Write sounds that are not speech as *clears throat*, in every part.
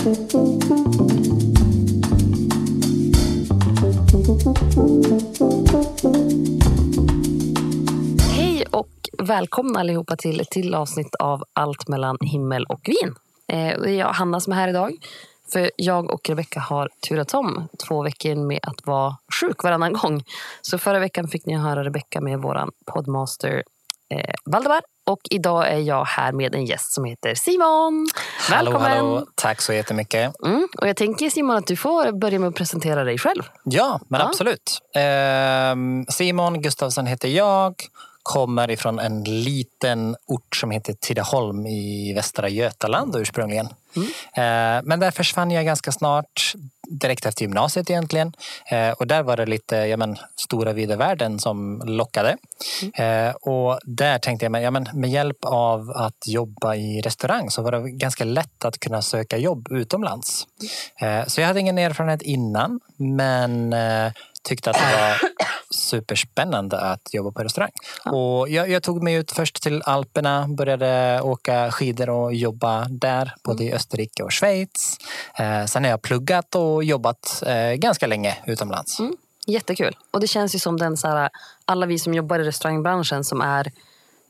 Hej och välkomna allihopa till ett till avsnitt av Allt mellan himmel och vin. Eh, det är jag, Hanna, som är här idag. För jag och Rebecka har turats om två veckor med att vara sjuk varannan gång. Så förra veckan fick ni höra Rebecka med vår podmaster eh, Valdemar. Och idag är jag här med en gäst som heter Simon. Välkommen! Hallå, hallå. Tack så jättemycket. Mm, och jag tänker Simon att du får börja med att presentera dig själv. Ja, men Ja. absolut. Ehm, Simon Gustafsson heter jag. Kommer ifrån en liten ort som heter Tidaholm i Västra Götaland ursprungligen. Mm. men där försvann jag ganska snart, direkt efter gymnasiet egentligen. Eh, och där var det lite ja, men, stora vida världen som lockade. Mm. och där tänkte jag, men, ja, men, med hjälp av att jobba i restaurang så var det ganska lätt att kunna söka jobb utomlands. Så jag hade ingen erfarenhet innan, men tyckte att det var superspännande att jobba på restaurang. Och jag, jag tog mig ut först till Alperna, började åka skidor och jobba där, både i Österrike och Schweiz. Eh, sen har jag pluggat och jobbat eh, ganska länge utomlands. Mm. Jättekul. Och det känns ju som den så här, alla vi som jobbar i restaurangbranschen som är,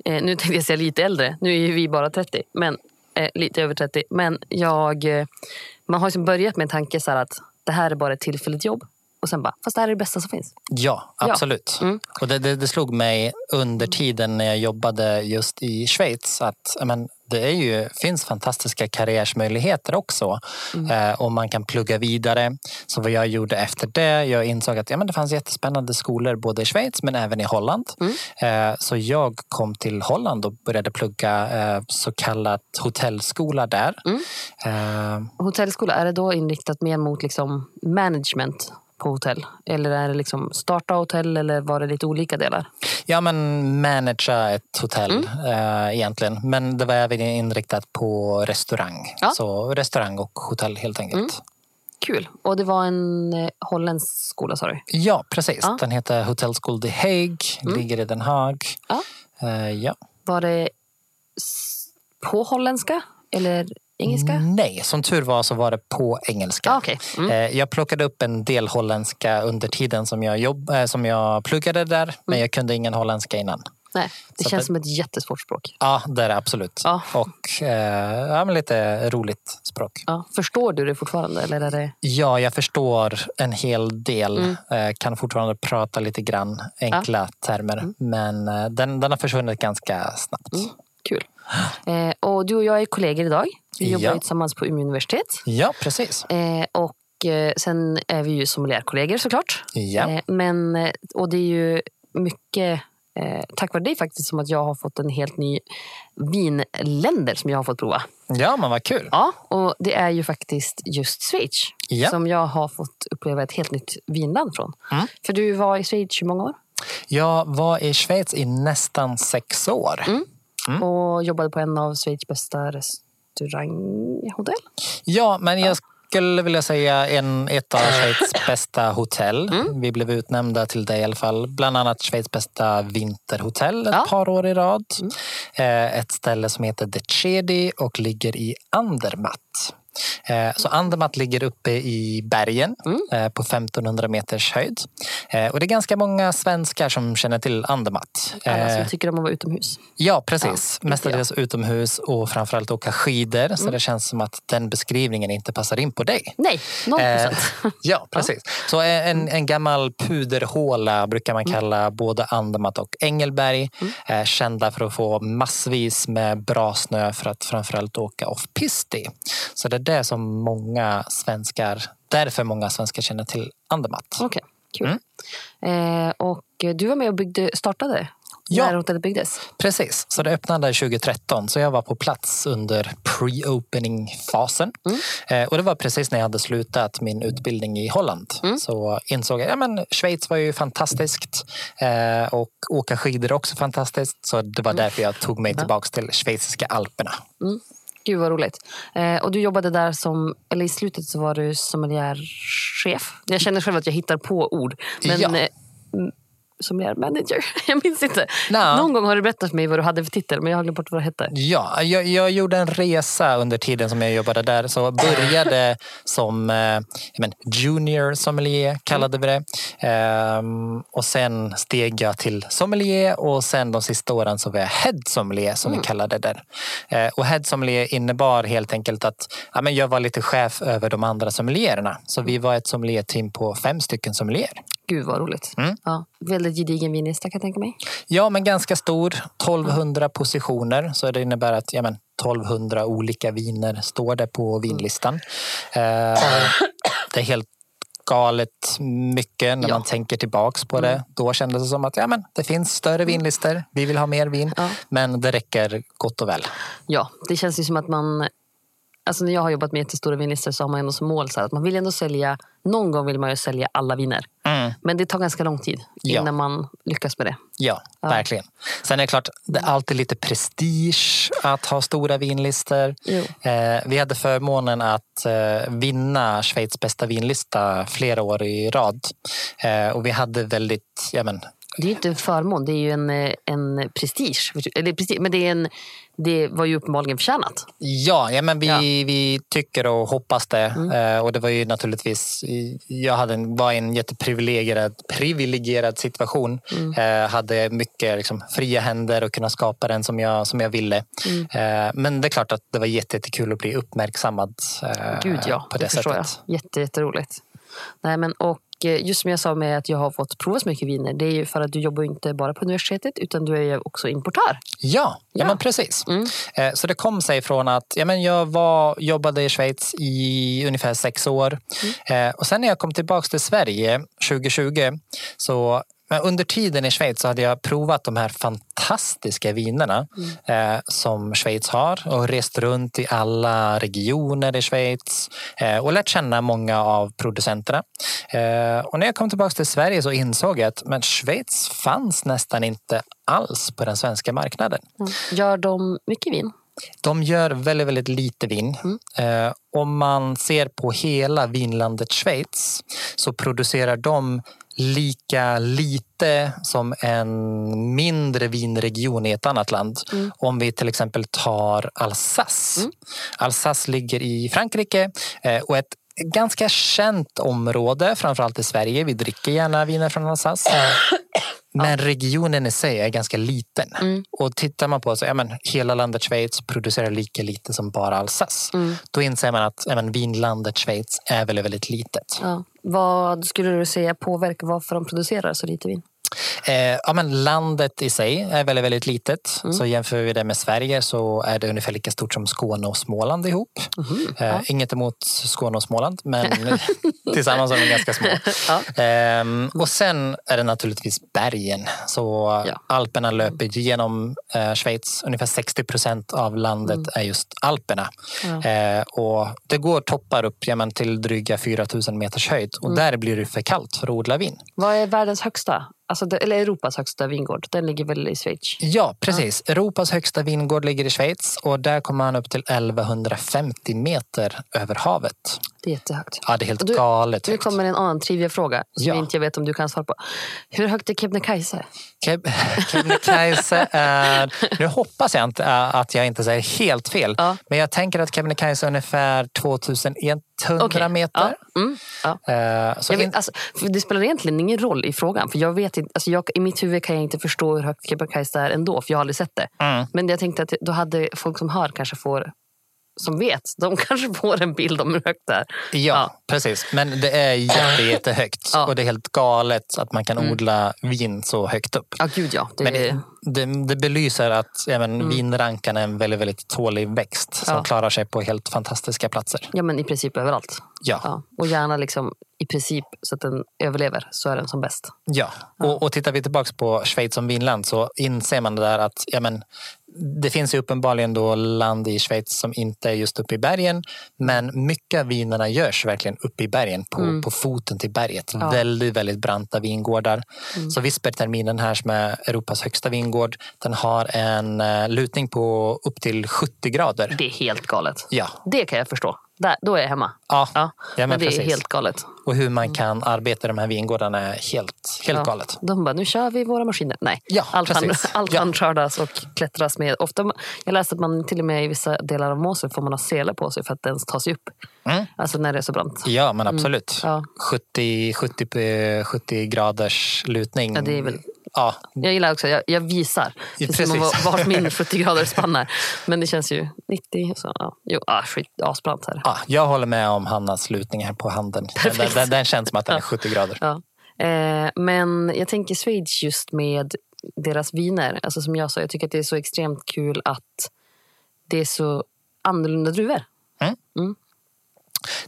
eh, nu tänkte jag säga lite äldre, nu är ju vi bara 30, men eh, lite över 30. Men jag, eh, man har liksom börjat med en tanke så här att det här är bara ett tillfälligt jobb. Och sen bara, fast det här är det bästa som finns. Ja, Ja. absolut. Mm. Och det, det, det slog mig under tiden när jag jobbade just i Schweiz att ja, men, det är ju, finns fantastiska karriärsmöjligheter också. Eh, och man kan plugga vidare. Så vad jag gjorde efter det, jag insåg att ja, men det fanns jättespännande skolor både i Schweiz men även i Holland. Eh, så jag kom till Holland och började plugga eh, så kallat hotellskola där. Eh, Hotellskola, är det då inriktat mer mot liksom management på hotell? Eller är det liksom starta hotell eller var det lite olika delar? Ja, men managera ett hotell Mm. eh, egentligen. Men det var även inriktat på restaurang. Ja. Så restaurang och hotell helt enkelt. Mm. Kul. Och det var en eh, holländsk skola sa du? Ja, precis. Ja. Den heter Hotel School de Hague, Mm. ligger i Den Haag. Ja. Eh, ja. Var det på holländska eller engelska? Nej, som tur var så var det på engelska. Ah, okej. Mm. Eh, Jag plockade upp en del holländska under tiden som jag, jobb, eh, som jag pluggade där, men jag kunde ingen holländska innan. Nej, det Så känns att- som ett jättesvårt språk. Ja, det är det absolut. Ja. Och eh, ja, men lite roligt språk. Ja, förstår du det fortfarande? Eller är det... Ja, jag förstår en hel del. Mm. Eh, Kan fortfarande prata lite grann enkla termer. Men eh, den, den har försvunnit ganska snabbt. Mm. Kul. Eh, och du och jag är kollegor idag. Vi jobbar Ja. tillsammans på Umeå universitet. Ja, precis. Eh, och eh, sen är vi ju sommelierkollegor såklart. Ja. Eh, men, eh, och det är ju mycket tack vare dig faktiskt som att jag har fått en helt ny vinländer som jag har fått prova. ja, men vad kul. Ja, och det är ju faktiskt just Schweiz Ja. som jag har fått uppleva ett helt nytt vinland från. Mm. För du var i Schweiz i många år Jag var i Schweiz i nästan sex år. Mm. Och jobbade på en av Schweiz bästa restauranghotell. Ja, men jag skulle vilja säga en, ett av Schweiz *clears throat* bästa hotell. Mm. Vi blev utnämnda till det i alla fall. Bland annat Schweiz bästa vinterhotell ett Ja. par år i rad. Mm. Eh, Ett ställe som heter De Chedi och ligger i Andermatt. Eh, Så Andermatt ligger uppe i bergen Mm. eh, på 1500 meters höjd. Eh, Och det är ganska många svenskar som känner till Andermatt. Alla som tycker om att vara utomhus. Ja, precis. Ja, Mestadels utomhus och framförallt åka skidor. Mm. Så det känns som att den beskrivningen inte passar in på dig. Nej, noll Eh, procent. *laughs* Ja, precis. Så en, en gammal puderhåla brukar man Mm. kalla både Andermatt och Engelberg. Eh, kända för att få massvis med bra snö för att framförallt åka off-pist i. Så det det som många svenskar, därför många svenskar känner till Andermatt. Okej, kul. Mm. Eh, och du var med och byggde, startade Ja. när hotellet byggdes. Precis, så det öppnade 2013 så jag var på plats under pre-opening-fasen. Mm. Eh, och det var precis när jag hade slutat min utbildning i Holland. Mm. Så insåg jag att ja, men Schweiz var ju fantastiskt eh, och åka skidor också fantastiskt. Så det var därför jag tog mig tillbaka till schweiziska alperna. Gud vad roligt. Eh, och du jobbade där som, eller i slutet så var du sommelierchef. Jag känner själv att jag hittar på ord. Men Ja. eh, m- sommelier manager. *laughs* Jag minns inte. Nå. Någon gång har du berättat för mig vad du hade för titel men jag har glömt bort vad det hette. Ja, jag, jag gjorde en resa under tiden som jag jobbade där. Så jag började *laughs* som eh, men, junior sommelier, kallade vi det. Ehm, och sen steg jag till sommelier och sen de sista åren så var jag head sommelier som vi kallade det där. Eh, och head sommelier innebar helt enkelt att ja, men jag var lite chef över de andra sommeliererna. Så vi var ett sommelierteam på fem stycken sommelier. Gud vad roligt. Mm. Ja, väldigt gedigen vinlista kan jag tänka mig. Ja, men ganska stor. 1200 positioner. Så det innebär att ja, men, 1200 olika viner står det på vinlistan. Eh, det är helt galet mycket när Ja. man tänker tillbaks på det. Då kändes det som att ja, men, det finns större vinlistor. Vi vill ha mer vin. Ja. Men det räcker gott och väl. Ja, det känns ju som att man... Alltså när jag har jobbat med jättestora vinlistor så har man ändå som mål så att man vill ändå sälja... Någon gång vill man ju sälja alla viner. Mm. Men det tar ganska lång tid Ja. innan man lyckas med det. Ja, verkligen. Sen är det klart, det är alltid lite prestige att ha stora vinlistor. Eh, vi hade förmånen att eh, vinna Schweiz bästa vinlista flera år i rad. Eh, och vi hade väldigt, ja men, Det är inte en förmån, det är ju en, eh, en prestige. Eller. Men det, är en, det var ju uppenbarligen förtjänat. Ja, ja men vi, Ja. Mm. vi tycker och hoppas det. Eh, och det var ju naturligtvis, jag hade en, var i en jätteprivilegierad privilegierad situation. Mm. Eh, hade mycket liksom, fria händer och kunna skapa den som jag, som jag ville. Mm. Eh, men det är klart att det var jätte- jättekul att bli uppmärksammad eh, Gud ja, på det, förstår sättet. jag. Jätte, jätteroligt. Nej, men, och eh, just som jag sa med att jag har fått prova så mycket viner. Det är ju för att du jobbar inte bara på universitetet utan du är också importör. Ja, ja. Men precis. Mm. Eh, Så det kom sig från att ja, men jag var, jobbade i Schweiz i ungefär sex år. Eh, Och sen när jag kom tillbaka till Sverige 2020 så men under tiden i Schweiz så hade jag provat de här fantastiska vinerna eh, som Schweiz har och rest runt i alla regioner i Schweiz eh, och lärt känna många av producenterna. Eh, och när jag kom tillbaka till Sverige så insåg jag att men Schweiz fanns nästan inte alls på den svenska marknaden. Gör de mycket vin? De gör väldigt, väldigt lite vin. Eh, om man ser på hela vinlandet Schweiz så producerar de lika lite som en mindre vinregion i ett annat land. Om vi till exempel tar Alsace. Alsace ligger i Frankrike eh, och ett ganska känt område, framförallt i Sverige. Vi dricker gärna viner från Alsace. *coughs* Men regionen i sig är ganska liten. Och tittar man på så, ja, men, hela landet Schweiz producerar lika lite som bara Alsace. Då inser man att ja, men, vinlandet Schweiz är väldigt, väldigt litet. Ja. Vad skulle du säga påverkar varför de producerar så lite vin? Eh, ja, men landet i sig är väldigt, väldigt litet. Så jämför vi det med Sverige så är det ungefär lika stort som Skåne och Småland ihop. Eh, Inget emot Skåne och Småland, men *laughs* *laughs* tillsammans är de ganska små. Ja. Ehm, och sen är det naturligtvis bergen. Så Ja. Alperna löper genom eh, Schweiz. Ungefär 60 procent av landet är just Alperna. Eh, och det går toppar upp ja, men, till dryga 4000 meters höjd. Och där blir det för kallt för att odla vin. Vad är världens högsta? Alltså, eller Europas högsta vingård? Den ligger väl i Schweiz? Ja, precis. Europas högsta vingård ligger i Schweiz och där kommer man upp till 1150 meter över havet. Det är jättehögt. Ja, det är helt du- galet Nu högt. kommer en annan trivia-fråga som Ja. jag inte vet om du kan svara på. Hur högt är Kebnekaise? Keb- *laughs* Kebnekaise är... Nu hoppas jag inte äh, att jag inte säger helt fel. Ja. Men jag tänker att Kebnekaise är ungefär 2100 Okej. meter. Ja. Mm. Ja. Eh, så Jag in- vet, alltså, det spelar egentligen ingen roll i frågan. För jag vet inte, alltså jag, I mitt huvud kan jag inte förstå hur högt Kebnekaise är ändå, för jag har aldrig sett det. Mm. Men jag tänkte att då hade folk som hör kanske får som vet, de *laughs* kanske får en bild om hur högt det är. Ja, Ja. precis. Men det är jätte, jättehögt. Ja. Mm. Och det är helt galet att man kan odla vin så högt upp. Ja, gud ja. Det, Men det, det, det belyser att ja, men, vinrankan är en väldigt, väldigt tålig växt som Mm. Ja. klarar sig på helt fantastiska platser. Ja, men i princip överallt. Ja. Ja. Och gärna liksom i princip så att den överlever, så är den som bäst. Ja, och, och tittar vi tillbaka på Schweiz som vinland så inser man det där att ja, men, det finns ju uppenbarligen då land i Schweiz som inte är just uppe i bergen. Men mycket av vinerna görs verkligen uppe i bergen, på, på foten till berget. Mm. Ja. Väldigt, väldigt branta vingårdar. Mm. Så Visperterminen här som är Europas högsta vingård, den har en eh, lutning på upp till 70 grader. Det är helt galet. Ja, Det kan jag förstå. Där, då är jag hemma. ja, Ja, ja men, det precis. är helt galet. Och hur man kan arbeta i de här vingårdarna är helt, helt Ja. galet. De bara, nu kör vi våra maskiner. Nej, Ja, allt, hand, *laughs* allt Ja. handskördas och klättras med. Ofta, jag läste att man till och med i vissa delar av Mosel får man ha sele på sig för att ens ta sig upp. Mm. Alltså när det är så brant. Ja, men absolut. Ja. 70, 70, 70 graders lutning. Ja, det är väl- Ja, Jag gillar också, jag, jag visar. Ja, Precis vart min *laughs* 70 graders spann är. Men det känns ju 90. Så, ja. Jo, ah, skit, asbrant här. ja, jag håller med om Hannas lutning här på handen. Den, den, den känns som att den är *laughs* 70 grader. Ja. Eh, men jag tänker Schweiz just med deras viner. Alltså som jag sa, jag tycker att det är så extremt kul att det är så annorlunda druvor.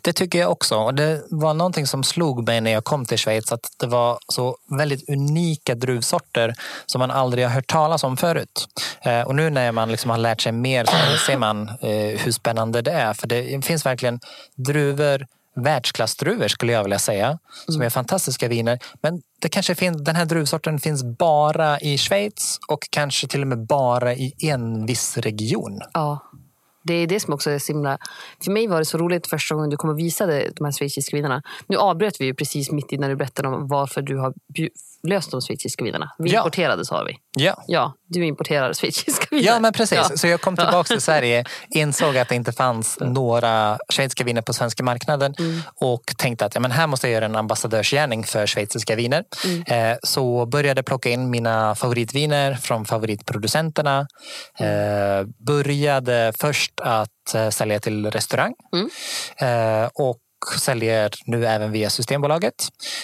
Det tycker jag också. Och det var någonting som slog mig när jag kom till Schweiz. Att det var så väldigt unika druvsorter som man aldrig har hört talas om förut. Eh, och nu när man liksom har lärt sig mer så ser man eh, hur spännande det är. För det finns verkligen druvor världsklassdruvor skulle jag vilja säga. Som är fantastiska viner. Men det kanske finns, den här druvsorten finns bara i Schweiz och kanske till och med bara i en viss region. Ja. Det är det som också är så himla... För mig var det så roligt första gången du kom och visade de här schweiziska vinerna. Nu avbröt vi ju precis mitt i när du berättade om varför du har löst de schweiziska vinerna. Vi Ja. importerade sa vi. Ja. Ja, du importerar schweiziska viner. Ja, men precis. Ja. Så jag kom tillbaka till Sverige, insåg att det inte fanns några schweiziska viner på svenska marknaden och tänkte att ja, men här måste jag göra en ambassadörsgärning för schweiziska viner. Eh, så började plocka in mina favoritviner från favoritproducenterna. Eh, började först att eh, sälja till restaurang eh, och säljer nu även via Systembolaget.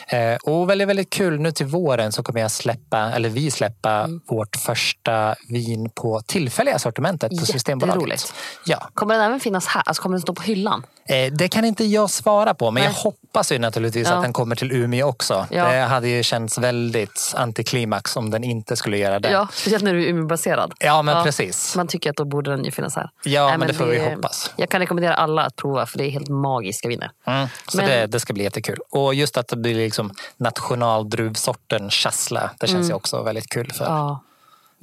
Eh, och väldigt, väldigt kul. Nu till våren så kommer jag släppa, eller vi släppa vårt första vin på tillfälliga sortimentet på Systembolaget. Ja, Kommer den även finnas här? Alltså kommer den stå på hyllan? eh, det kan inte jag svara på, men Nej. jag hoppas ju naturligtvis Ja. att den kommer till Umeå också. Ja. Det hade ju känts väldigt antiklimax om den inte skulle göra det. Ja, speciellt när du är Umeåbaserad. Ja, men Ja. precis. Man tycker att då borde den ju finnas här. Ja, Nej, men det får vi hoppas. Jag kan rekommendera alla att prova för det är helt magiska viner. Mm, så Men- det, det ska bli jättekul. Och just att det blir liksom nationaldruvsorten chassla. Det känns ju också väldigt kul för Mm. Ja,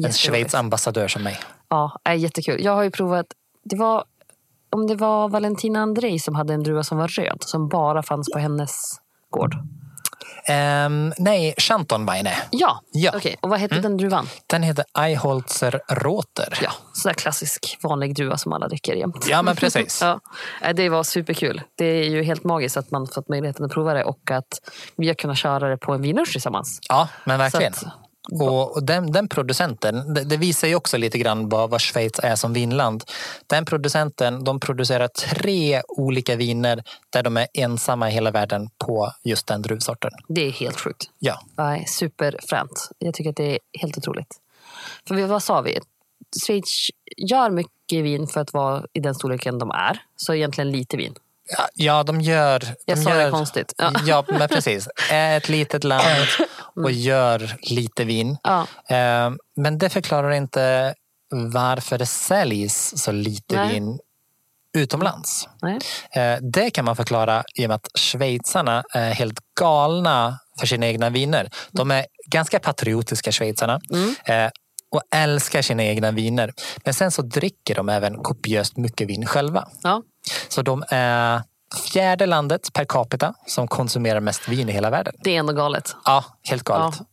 en. Schweiz ambassadör som mig. Ja, är jättekul. Jag har ju provat, det var, om det var Valentina Andrei som hade en druva som var röd, som bara fanns på hennes gård. Ehm, nej, Chantonweine. Ja, Ja. okej. Och vad hette den druvan? Den heter Eiholzer Roter. Ja, sådär klassisk vanlig druva som alla dricker jämt. Ja, men precis. *laughs* Ja, det var superkul. Det är ju helt magiskt att man fått möjligheten att prova det och att vi har kunnat köra det på en vinlunch tillsammans. Ja, men verkligen. Att- Och, och den, den producenten, det, det visar ju också lite grann vad, vad Schweiz är som vinland. Den producenten, de producerar tre olika viner där de är ensamma i hela världen på just den druvsorten. Det är helt sjukt. Ja, Nej, superfränt. Jag tycker att det är helt otroligt. För vad sa vi? Schweiz gör mycket vin för att vara i den storleken de är. Så egentligen lite vin. Ja, ja de gör... Jag de sa gör, det konstigt. Ja. Ja, men precis. *laughs* Är ett litet land och gör lite vin. Ja. Eh, Men det förklarar inte varför det säljs så lite Nej. vin utomlands. Nej. Eh, Det kan man förklara i och med att schweizarna är helt galna för sina egna viner. De är ganska patriotiska schweizarna eh, och älskar sina egna viner. Men sen så dricker de även kopiöst mycket vin själva. Ja. Så de är fjärde landet per capita som konsumerar mest vin i hela världen. Det är ändå galet. Ja, helt Ja.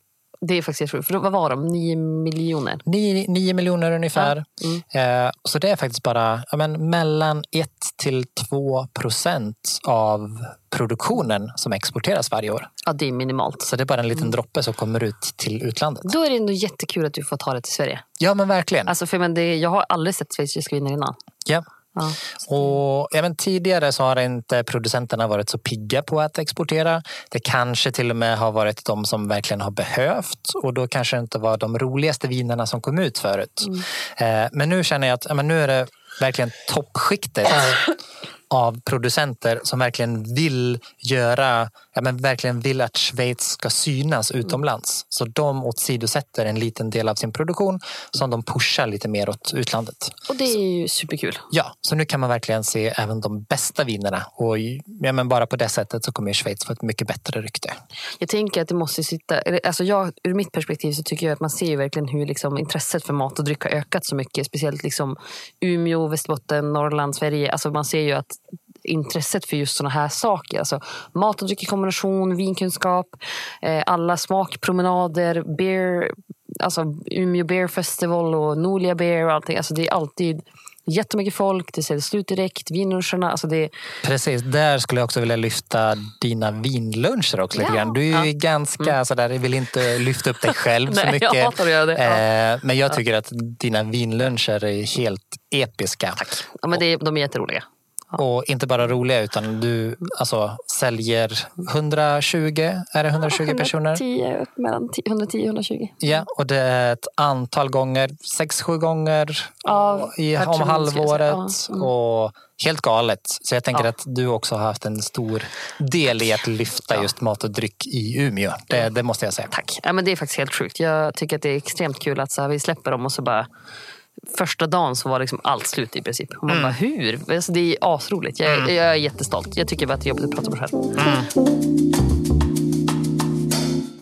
Det är faktiskt sjukt. För vad var de? Nio miljoner? Nio, nio miljoner ungefär. Mm. Eh, så det är faktiskt bara ja, men, mellan 1 till 2 procent av produktionen som exporteras varje år. Ja, det är minimalt. Så det är bara en Mm. liten droppe som kommer ut till utlandet. Då är det ändå jättekul att du får ta det till Sverige. Ja men verkligen. Alltså, för men det, jag har aldrig sett schweiziska viner innan. Ja. Ja. Och, men tidigare så har inte producenterna varit så pigga på att exportera. Det kanske till och med har varit de som verkligen har behövt och då kanske det inte var de roligaste vinerna som kom ut förut. Eh, men nu känner jag att men nu är det verkligen toppskiktet av producenter som verkligen vill göra, ja, men verkligen vill att Schweiz ska synas utomlands. Så de åsidosätter en liten del av sin produktion som de pushar lite mer åt utlandet. Och det är ju superkul. Ja, så nu kan man verkligen se även de bästa vinerna. Och ja, men bara på det sättet så kommer Schweiz få ett mycket bättre rykte. Jag tänker att det måste sitta... Alltså jag, ur mitt perspektiv så tycker jag att man ser ju verkligen hur liksom intresset för mat och dryck har ökat så mycket. Speciellt liksom Umeå, Västerbotten, Norrland, Sverige. Alltså man ser ju att intresset för just såna här saker. Alltså, mat och dryck i kombination, vinkunskap, eh, alla smakpromenader, beer, alltså Umeå Beer Festival och Nolia Beer och allting. Alltså, det är alltid jättemycket folk, det säljs slut direkt, vinluncherna. Alltså det, Precis, där skulle jag också vilja lyfta dina vinluncher också lite Ja, grann. Du är ju ja. ganska sådär, jag vill inte lyfta upp dig själv så *laughs* Nej, jag mycket. hatar att göra det. Ja. Eh, Men jag tycker att dina vinluncher är helt episka. ja, men det, de är jätteroliga. Och inte bara roliga utan du alltså, säljer 120, är det 120 personer? 110, mellan 110-120. Ja, och det är ett antal gånger, sex, sju gånger Ja, i, om halvåret. Ja, mm. Och helt galet. Så jag tänker Ja. att du också har haft en stor del i att lyfta just mat och dryck i Umeå. Det, det måste jag säga. Tack. Ja, men det är faktiskt helt sjukt. Jag tycker att det är extremt kul att så här, vi släpper dem och så bara Första dagen så var liksom allt slut i princip. Och man Mm. bara, hur? Alltså, det är asroligt. Jag, jag är jättestolt. Jag tycker bara att det är jobbigt att prata om det själv. Mm.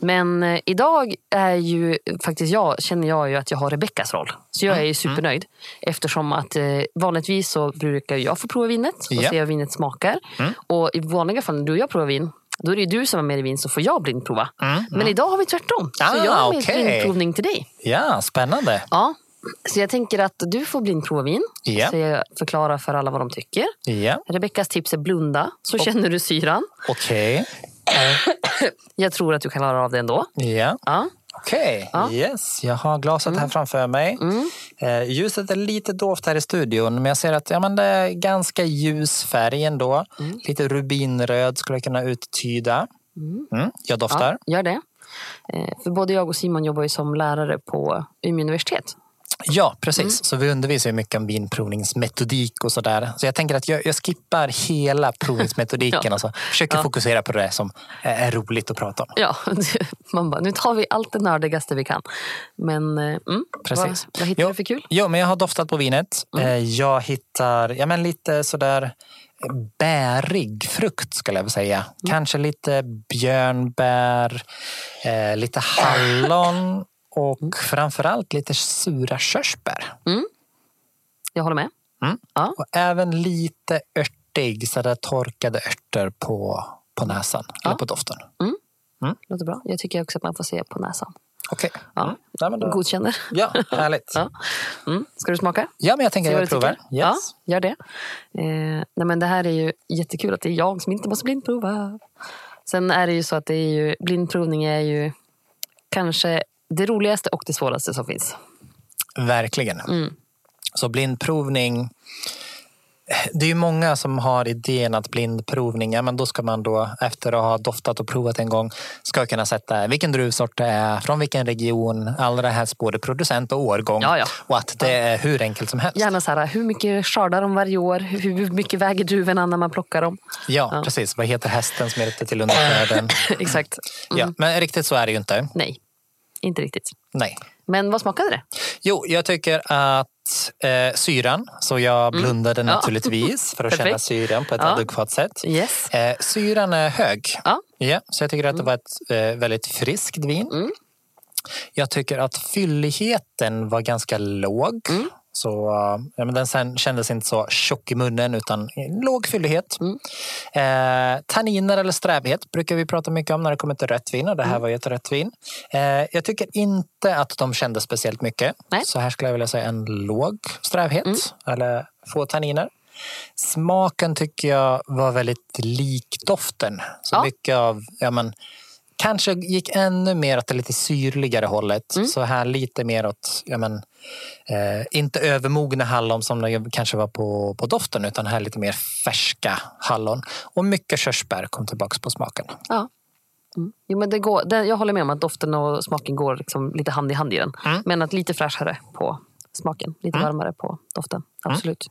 Men eh, idag är ju faktiskt jag, känner jag ju att jag har Rebeckas roll. Så Mm. jag är ju supernöjd. Eftersom att eh, vanligtvis så brukar jag få prova vinet och Ja. se hur vinet smakar. Och i vanliga fall när du och jag provar vin då är det du som är med i vin så får jag blindprova. Men idag har vi tvärtom. Så Ah, jag har med okej. blindprovning till dig. Ja, spännande. Ja. Så jag tänker att du får blindprova vin. Ja. Så jag förklarar för alla vad de tycker. Ja, Rebeckas tips är blunda, så känner du syran. okej. *coughs* Jag tror att du kan klara av det ändå. Ja. Ja. Okej, Ja. yes. Jag har glaset här framför mig. Eh, ljuset är lite dovt här i studion, men jag ser att ja, men det är ganska ljus färg ändå. Lite rubinröd skulle jag kunna uttyda. Mm, jag doftar. Ja, gör det. Eh, För både jag och Simon jobbar ju som lärare på Umeå universitet. Ja, precis. Så vi undervisar ju mycket om vinprovningsmetodik och sådär. Så jag tänker att jag, jag skippar hela provningsmetodiken *laughs* Ja. och så försöker Ja. fokusera på det som är roligt att prata om. Ja, *laughs* man bara, nu tar vi allt det nördigaste vi kan. Men eh, mm, Precis. Vad, vad hittar Jo. du för kul? Jo, men jag har doftat på vinet. Mm. Eh, Jag hittar ja, men lite sådär bärig frukt skulle jag vilja säga. Mm. Kanske lite björnbär, eh, lite hallon och Mm. framförallt lite sura körsbär. Jag håller med. Mm. Ja. Och även lite örtig, sådär torkade örter på, på näsan, eller på doften. Låter bra. Jag tycker också att man får se på näsan. Okej. Ja. Mm. Ja, men då- Godkänner. ja, härligt. *laughs* Ja. Mm. Ska du smaka? Ja, men jag tänker att jag provar. Yes. Ja, gör det. Eh, nej men det här är ju jättekul att det är jag som inte måste blindprova. Sen är det ju så att det är ju, blindprovning är ju kanske det roligaste och det svåraste som finns. Verkligen. Mm. Så blindprovning. Det är ju många som har idén att blindprovning, ja, men då ska man då efter att ha doftat och provat en gång ska kunna sätta vilken druvsort det är, från vilken region, allra helst både producent och årgång. Ja, ja. Och att det är hur enkelt som helst. Gärna så här, hur mycket skördar de varje år? Hur mycket väger druvorna när man plockar dem? Ja, precis. Vad heter hästen som ute till underkläden? *laughs* Exakt. Mm. Ja, men riktigt så är det ju inte. Nej, inte riktigt. Nej. Men vad smakade det? Jo, jag tycker att eh, syran, så jag blundade Mm. Ja. naturligtvis för att *laughs* känna syran på ett Ja. adekvat sätt. Yes. Eh, syran är hög. Ja. Ja, så jag tycker att det var ett eh, väldigt friskt vin. Mm. Jag tycker att fylligheten var ganska låg. Mm. Så, eh, ja, men den sen kändes inte så tjock i munnen utan låg fyllighet. Mm. Eh, tanniner eller strävhet brukar vi prata mycket om när det kommer till rött vin och det här Mm. var ju ett rött vin. Eh, jag tycker inte att de kändes speciellt mycket. Nej. Så här skulle jag vilja säga en låg strävhet Mm. eller få tanniner. Smaken tycker jag var väldigt lik doften. Så Ja. mycket av, ja men, kanske gick ännu mer åt det lite syrligare hållet. Mm. Så här lite mer åt, ja men, eh, inte övermogna hallon som det kanske var på, på doften utan här lite mer färska hallon. Och mycket körsbär kom tillbaks på smaken. Ja. Mm. Jo, men det går, det, jag håller med om att doften och smaken går liksom lite hand i hand i den. Mm. Men att lite fräschare på smaken. Lite varmare på doften. Absolut.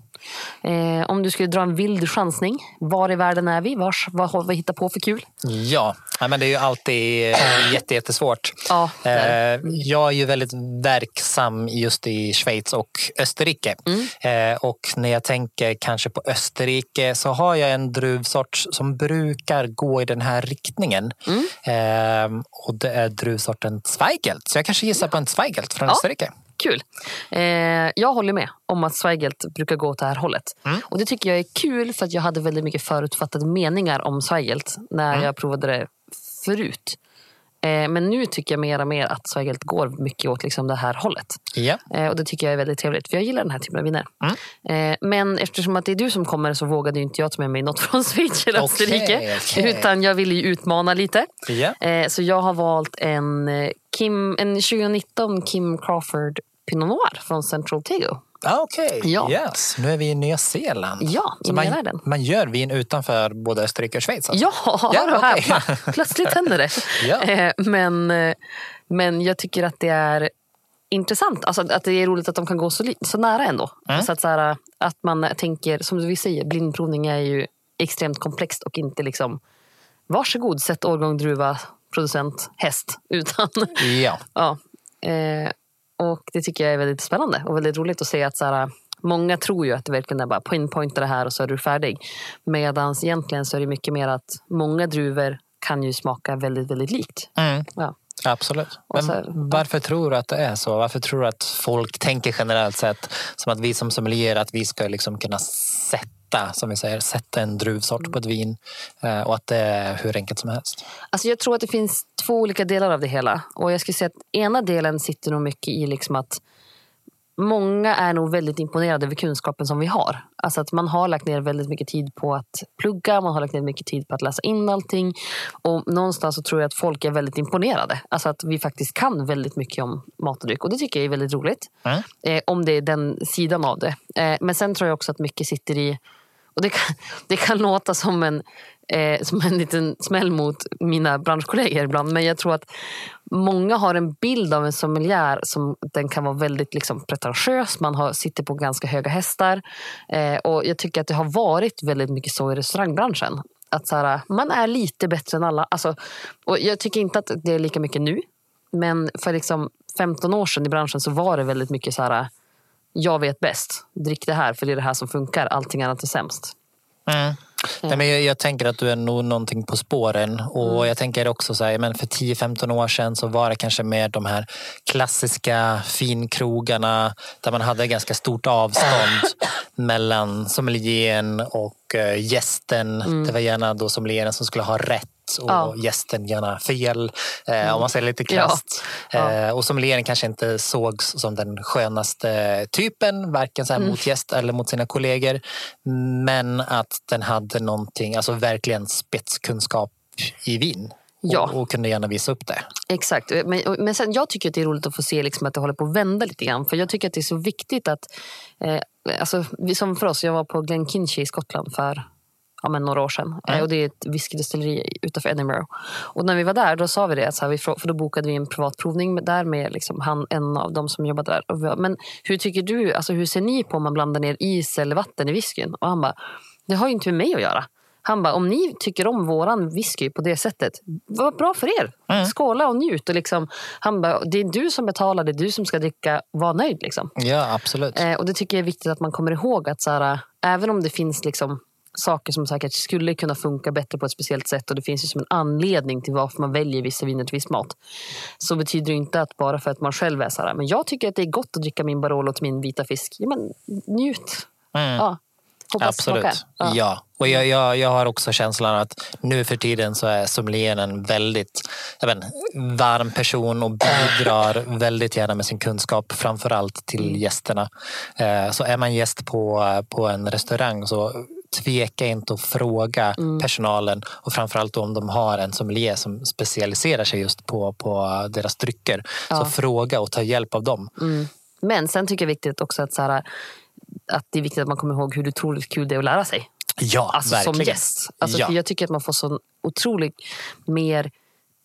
Eh, om du skulle dra en vild chansning. Var i världen är vi? Vars, vad har vi hittat på för kul? Ja, men det är ju alltid eh, jätte, jättesvårt. Ja, Eh, Jag är ju väldigt verksam just i Schweiz och Österrike. Mm. Eh, Och när jag tänker kanske på Österrike så har jag en druvsort som brukar gå i den här riktningen. Mm. Eh, Och det är druvsorten Zweigelt. Så jag kanske gissar på en Zweigelt från Ja. Österrike. Kul. Eh, jag håller med om att Zweigelt brukar gå åt det här hållet. Mm. Och det tycker jag är kul för att jag hade väldigt mycket förutfattade meningar om Zweigelt när Mm. jag provade det förut. Eh, men nu tycker jag mer och mer att Zweigelt går mycket åt liksom det här hållet. Ja. Eh, och det tycker jag är väldigt trevligt, för jag gillar den här typen av viner. Mm. Eh, men eftersom att det är du som kommer så vågade inte jag ta med mig något *laughs* från Schweiz eller Österrike. okej. Utan jag ville ju utmana lite. Eh, så jag har valt en, eh, Kim, en 2019 Kim Crawford Pinot Noir från Central Tego. Ah, Okej, Ja. yes. nu är vi i Nya Zeeland. Ja, i Så man, världen. man gör vin utanför både Österrike och Schweiz? Alltså. Ja, Ja, *laughs* okej. häpna. Plötsligt händer det. *laughs* Ja. Eh, men, eh, men jag tycker att det är intressant. Alltså, att det är roligt att de kan gå så, så nära ändå. Mm. Alltså att, så här, att man tänker, som vi säger, blindprovning är ju extremt komplext och inte liksom varsågod, sätt årgång, druva, producent, häst. Utan Ja. *laughs* Ja. Eh, det tycker jag är väldigt spännande och väldigt roligt att se att så här, många tror ju att det verkligen är bara pinpointa det här och så är du färdig. Medan egentligen så är det mycket mer att många druvor kan ju smaka väldigt, väldigt likt. Mm. Ja. Absolut. Här- varför tror du att det är så? Varför tror du att folk tänker generellt sett som att vi som sommelier att vi ska liksom kunna sätta, som vi säger, sätta en druvsort på ett vin eh, och att det är hur enkelt som helst? Alltså jag tror att det finns två olika delar av det hela. Och jag skulle säga att ena delen sitter nog mycket i liksom att Många är nog väldigt imponerade över kunskapen som vi har. Alltså att man har lagt ner väldigt mycket tid på att plugga, man har lagt ner mycket tid på att läsa in allting. Och någonstans så tror jag att folk är väldigt imponerade. Alltså att vi faktiskt kan väldigt mycket om mat och dryck. Och det tycker jag är väldigt roligt. Mm. Eh, om det är den sidan av det. Eh, men sen tror jag också att mycket sitter i och det kan, det kan låta som en, eh, som en liten smäll mot mina branschkollegor ibland. Men jag tror att många har en bild av en sommelier som den kan vara väldigt liksom, pretentiös. Man har, sitter på ganska höga hästar. Eh, och jag tycker att det har varit väldigt mycket så i restaurangbranschen. Att så här, man är lite bättre än alla. Alltså, och jag tycker inte att det är lika mycket nu. Men för liksom 15 år sedan i branschen så var det väldigt mycket så här jag vet bäst. Drick det här för det är det här som funkar. Allting annat är sämst. Mm. Nej, men jag, jag tänker att du är nog någonting på spåren. Och Mm. jag tänker också så här, men för 10-15 år sedan så var det kanske mer de här klassiska finkrogarna där man hade ganska stort avstånd *coughs* mellan sommelieren och eh, gästen. Det var gärna då sommelieren som skulle ha rätt och Mm. Ja. Mm. gästen gärna fel. Eh, om man säger lite Ja. krasst. Ja. Eh, och sommelieren kanske inte sågs som den skönaste typen, varken så Mm. mot gäst eller mot sina kollegor. Men att den hade någonting, alltså verkligen spetskunskap i vin. Ja. Och, och kunde gärna visa upp det. Exakt. Men, och- men sen, jag tycker att det är roligt att få se liksom att det håller på att vända lite grann. För jag tycker att det är så viktigt att... Eh, alltså, som för oss, jag var på Glenkinchie i Skottland för ja, men några år sedan. Eh, och det är ett whiskydestilleri utanför Edinburgh. Och när vi var där då sa vi det, så här, vi, för då bokade vi en privatprovning där med liksom han, en av dem som jobbade där. Men hur tycker du, alltså, hur ser ni på om man blandar ner is eller vatten i whiskyn? Och han bara, det har ju inte med mig att göra. Han bara, om ni tycker om våran whisky på det sättet, vad bra för er. Skåla och njut. Och liksom, han bara, det är du som betalar, det är du som ska dricka, var nöjd. Liksom. Ja, absolut. Eh, och det tycker jag är viktigt att man kommer ihåg att så här, även om det finns liksom saker som säkert skulle kunna funka bättre på ett speciellt sätt och det finns ju som en anledning till varför man väljer vissa viner till viss mat. Så betyder det inte att bara för att man själv är så här, men jag tycker att det är gott att dricka min Barolo till min vita fisk. Ja, men njut. Mm. Ja. Hoppas Absolut. Ja. Ja. Och jag, jag, jag har också känslan att nu för tiden så är sommelieren en väldigt jag vet, varm person och bidrar väldigt gärna med sin kunskap, framförallt till Mm. gästerna. Eh, Så är man gäst på, på en restaurang så tveka inte att fråga Mm. personalen och framförallt om de har en sommelier som specialiserar sig just på, på deras drycker. Så Ja. fråga och ta hjälp av dem. Mm. Men sen tycker jag det är viktigt också att, så här, att det är viktigt att man kommer ihåg hur otroligt kul det är att lära sig. Ja, Alltså verkligen. som gäst. Alltså, Ja. för jag tycker att man får så otroligt mer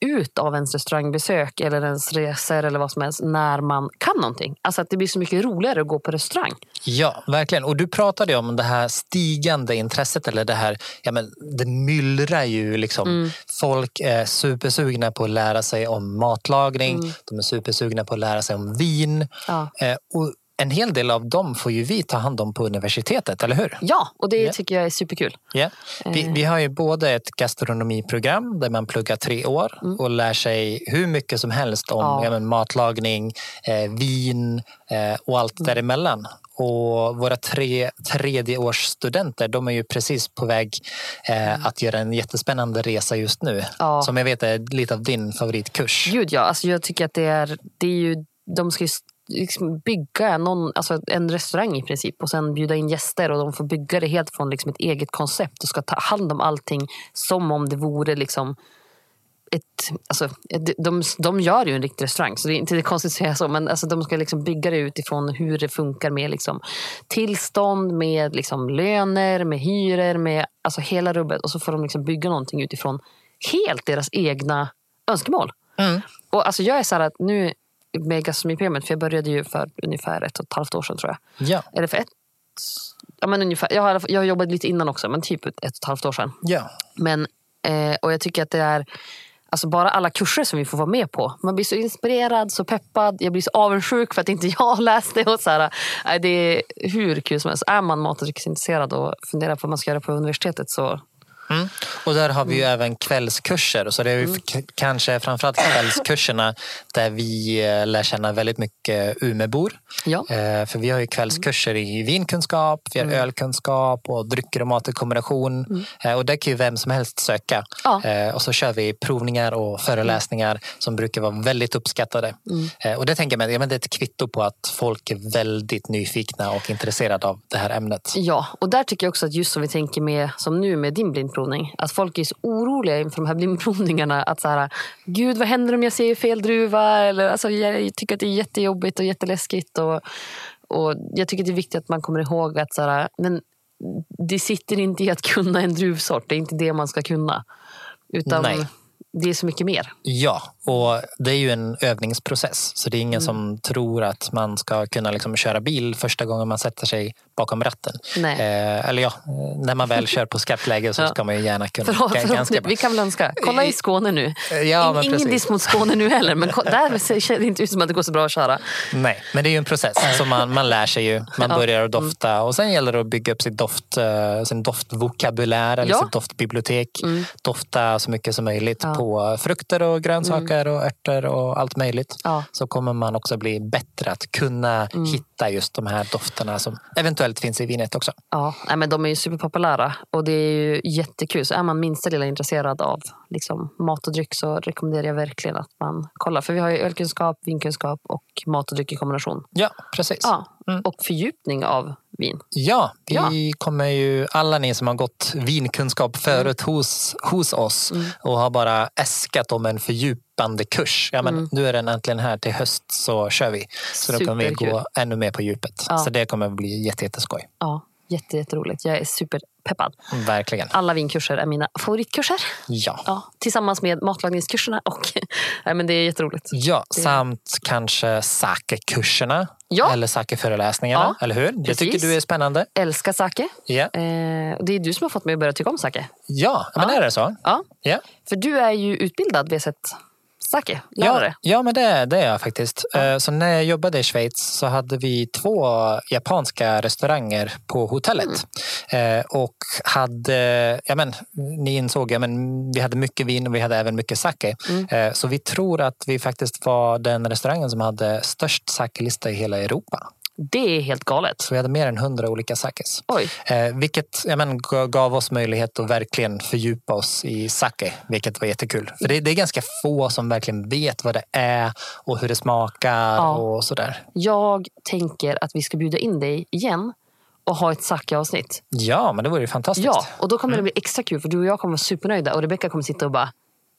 ut av ens restaurangbesök eller ens resor eller vad som helst när man kan någonting. Alltså att det blir så mycket roligare att gå på restaurang. Ja, verkligen. Och du pratade om det här stigande intresset. eller det här, ja men Det myllrar ju. liksom. Mm. Folk är supersugna på att lära sig om matlagning. De är supersugna på att lära sig om vin. Ja. Eh, och en hel del av dem får ju vi ta hand om på universitetet, eller hur? Ja, och det Ja. tycker jag är superkul. Ja. Vi, vi har ju både ett gastronomiprogram där man pluggar tre år och lär sig hur mycket som helst om Ja. ja. matlagning, eh, vin eh, och allt däremellan. Och våra tre tredjeårsstudenter de är ju precis på väg eh, att göra en jättespännande resa just nu. Ja. Som jag vet är lite av din favoritkurs. Gud ja, alltså jag tycker att det är, det är ju, de ska liksom bygga någon, alltså en restaurang i princip och sen bjuda in gäster och de får bygga det helt från liksom ett eget koncept och ska ta hand om allting som om det vore liksom ett, alltså, de, de, de gör ju en riktig restaurang, så det är inte det är konstigt att säga så. Men alltså, de ska liksom bygga det utifrån hur det funkar med liksom, tillstånd, med liksom, löner, med hyror, med alltså, hela rubbet. Och så får de liksom bygga någonting utifrån helt deras egna önskemål. Mm. Och alltså, jag är så här att nu med gastronomiprogrammet, för jag började ju för ungefär ett och ett halvt år sedan tror jag. Ja. Eller för ett... Ja, men ungefär. Jag, har, jag har jobbat lite innan också, men typ ett, och ett halvt år sedan. Ja. Men, eh, och jag tycker att det är alltså bara alla kurser som vi får vara med på. Man blir så inspirerad, så peppad. Jag blir så avundsjuk för att inte *laughs* jag har läst det. Och så här, nej, det är hur kul som helst. Är man mat och drycksintresserad och funderar på vad man ska göra på universitetet så Mm. Och där har vi ju Mm. även kvällskurser. Så det är k- kanske framförallt kvällskurserna där vi eh, lär känna väldigt mycket Umebor. ja. Eh, För vi har ju kvällskurser i vinkunskap, vi har Mm. ölkunskap och drycker och mat i kombination. Eh, Och där kan ju vem som helst söka. Ja. Och så kör vi provningar och föreläsningar som brukar vara väldigt uppskattade. Mm. Och det tänker jag mig, det är ett kvitto på att folk är väldigt nyfikna och intresserade av det här ämnet. Ja, och där tycker jag också att just som vi tänker med, som nu med din blindprovning, att folk är så oroliga inför de här blindprovningarna. Att så här, gud vad händer om jag ser fel druva? Eller, alltså, jag tycker att det är jättejobbigt och jätteläskigt. Och, och jag tycker att det är viktigt att man kommer ihåg att så här, men det sitter inte i att kunna en druvsort. Det är inte det man ska kunna. Utan Nej. det är så mycket mer. Ja, och det är ju en övningsprocess. Så det är ingen Mm. som tror att man ska kunna liksom köra bil första gången man sätter sig bakom ratten. Nej. Eh, eller ja, eh, när man väl kör på skarpt läge så *laughs* Ja. ska man ju gärna kunna. Förlåt, förlåt, ganska bra. vi kan väl önska. Kolla i Skåne nu. Ja, men Ingen diss mot Skåne nu heller, men *laughs* där ser det inte ut som att det går så bra att köra. Nej, men det är ju en process. Så man, man lär sig ju. Man Ja. Mm. börjar att dofta och sen gäller det att bygga upp sitt doft, eh, sin doftvokabulär eller Ja. sitt doftbibliotek. Mm. Dofta så mycket som möjligt på frukter och grönsaker och örter och allt möjligt. Ja. Så kommer man också bli bättre att kunna Mm. hitta just de här dofterna som eventuellt finns i vinet också. Ja, nej, men de är ju superpopulära och det är ju jättekul. Så är man minsta lilla intresserad av liksom, mat och dryck så rekommenderar jag verkligen att man kollar. För vi har ju ölkunskap, vinkunskap och mat och dryck i kombination. Ja, precis. Ja, Mm. och fördjupning av vin. Ja, vi Ja. kommer ju, alla ni som har gått vinkunskap förut hos, hos oss Mm. och har bara äskat om en fördjupande kurs. Ja, men Mm. Nu är den äntligen här till höst så kör vi. Så då kommer vi Superkul. gå ännu mer på djupet. Ja. Så det kommer bli jätte, jätteskoj. Ja, jätte, jätteroligt. Jag är superpeppad. Verkligen. Alla vinkurser är mina favoritkurser. Ja. Ja, tillsammans med matlagningskurserna. Och, *laughs* nej, men det är jätteroligt. Ja, samt kanske sake-kurserna Ja. eller sake-föreläsningarna, Ja, eller hur? Det precis. tycker du är spännande? Älskar sake. Ja, Eh, det är du som har fått mig att börja tycka om sake. ja men Ja. är det så? Ja, Ja. för du är ju utbildad WZ sake, Ja, lärare. ja, men det, det är jag faktiskt. Eh, Så när jag jobbade i Schweiz så hade vi två japanska restauranger på hotellet. Mm. Eh, Och hade, ja men, ni insåg, ja men, vi hade mycket vin och vi hade även mycket sake. Mm. Eh, Så vi tror att vi faktiskt var den restaurangen som hade störst sakelista i hela Europa. Det är helt galet. Så vi hade mer än hundra olika sakes. Oj. Eh, vilket ja, men, gav oss möjlighet att verkligen fördjupa oss i sake, vilket var jättekul. För det, det är ganska få som verkligen vet vad det är och hur det smakar Ja. och sådär. Jag tänker att vi ska bjuda in dig igen och ha ett sake-avsnitt. Ja, men det vore ju fantastiskt. Ja, och då kommer Mm. det bli extra kul för du och jag kommer vara supernöjda och Rebecca kommer sitta och bara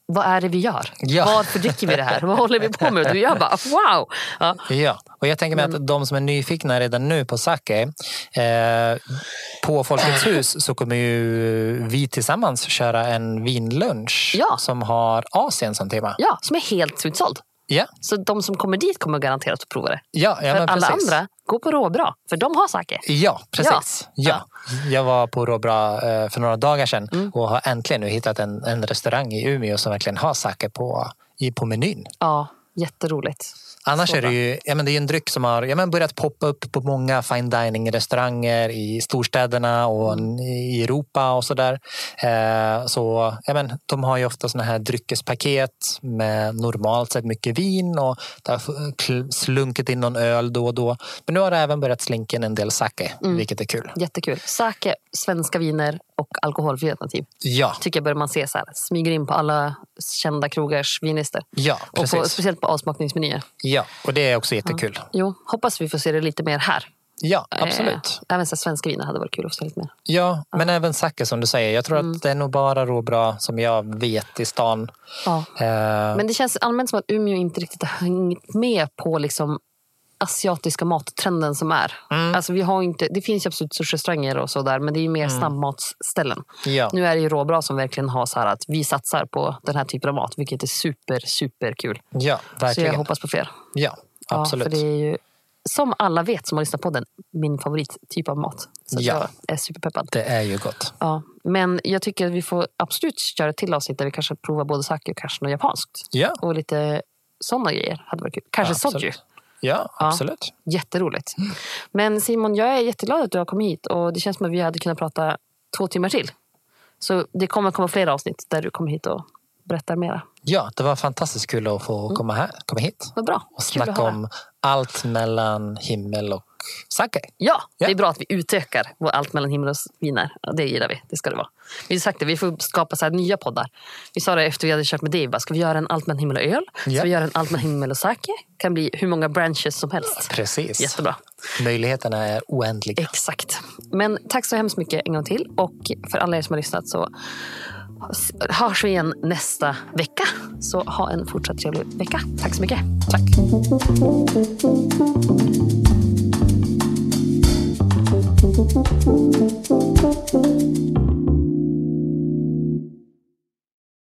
vad är det vi gör? Ja. Varför dricker vi det här? Vad håller vi på med? Och jag bara wow! Ja, Ja, och jag tänker mig Mm. att de som är nyfikna redan nu på sake, eh, på Folkets *clears throat* hus så kommer ju vi tillsammans köra en vinlunch Ja. som har Asien som tema. ja, som är helt utsåld. Ja, Så de som kommer dit kommer garanterat att prova det. ja, ja för alla andra, gå på råbra. För de har sake. Ja, precis. Ja. Ja. Jag var på Råbra eh, för några dagar sedan Mm. och har äntligen nu hittat en, en restaurang i Umeå som verkligen har sake på, i, på menyn. Ja, Jätteroligt. Annars Så är det ju ja, men det är en dryck som har ja, men börjat poppa upp på många fine dining-restauranger i storstäderna och Mm. i Europa och sådär. Eh, så, ja, men, de har ju ofta såna här dryckespaket med normalt sett mycket vin och det har slunkit in någon öl då och då. Men nu har det även börjat slinka in en del sake, Mm. vilket är kul. Jättekul. Sake, svenska viner och alkoholfria alternativ. Ja, Tycker jag börjar man se så här. Smyger in på alla kända krogars vinlistor. ja Och på, precis. speciellt på avsmakningsmenyer. Ja, och det är också jättekul. Jo, hoppas vi får se det lite mer här. Ja, absolut. Eh, även så svenska viner hade varit kul att få se lite mer. Ja, men även sake som du säger. Jag tror Mm. att det är nog bara råbra som jag vet i stan. Ja. Eh, Men det känns allmänt som att Umeå inte riktigt har hängt med på liksom asiatiska mattrenden som är. Mm. Alltså vi har inte, det finns ju absolut sushi-restauranger och så där, men det är ju mer snabbmatsställen. ja. Nu är det ju råbra som verkligen har så här att vi satsar på den här typen av mat, vilket är super, super kul. Ja, Så verkligen. jag hoppas på fler. Ja, absolut. Ja, för det är ju, som alla vet som har lyssnat på den, min favorittyp av mat. Så Ja. jag är superpeppad. Det är ju gott. Ja. Men jag tycker att vi får absolut köra ett till avsnitt där vi kanske provar både sake och kanske något japanskt. Ja, Och lite sådana grejer hade varit kul. Kanske absolut. soju. Ja, absolut. Jätteroligt. Men Simon, jag är jätteglad att du har kommit hit och det känns som att vi hade kunnat prata två timmar till. Så det kommer komma fler avsnitt där du kommer hit och berättar mera. Ja, det var fantastiskt kul att få komma, här, komma hit Vad bra. och snacka om allt mellan himmel och sake. Ja, Ja. det är bra att vi utökar vår allt mellan himmel och viner. Det gillar vi. Det ska det vara. Vi har sagt det, vi får skapa så nya poddar. Vi sa det efter vi hade kört med Dave. Ska vi göra en allt mellan himmel och öl? Ska Ja. vi göra en allt mellan himmel och sake? kan bli hur många branches som helst. Precis. Jättebra. Möjligheterna är oändliga. Exakt. Men tack så hemskt mycket en gång till. Och för alla er som har lyssnat så hörs vi igen nästa vecka. Så ha en fortsatt trevlig vecka. Tack så mycket. Tack.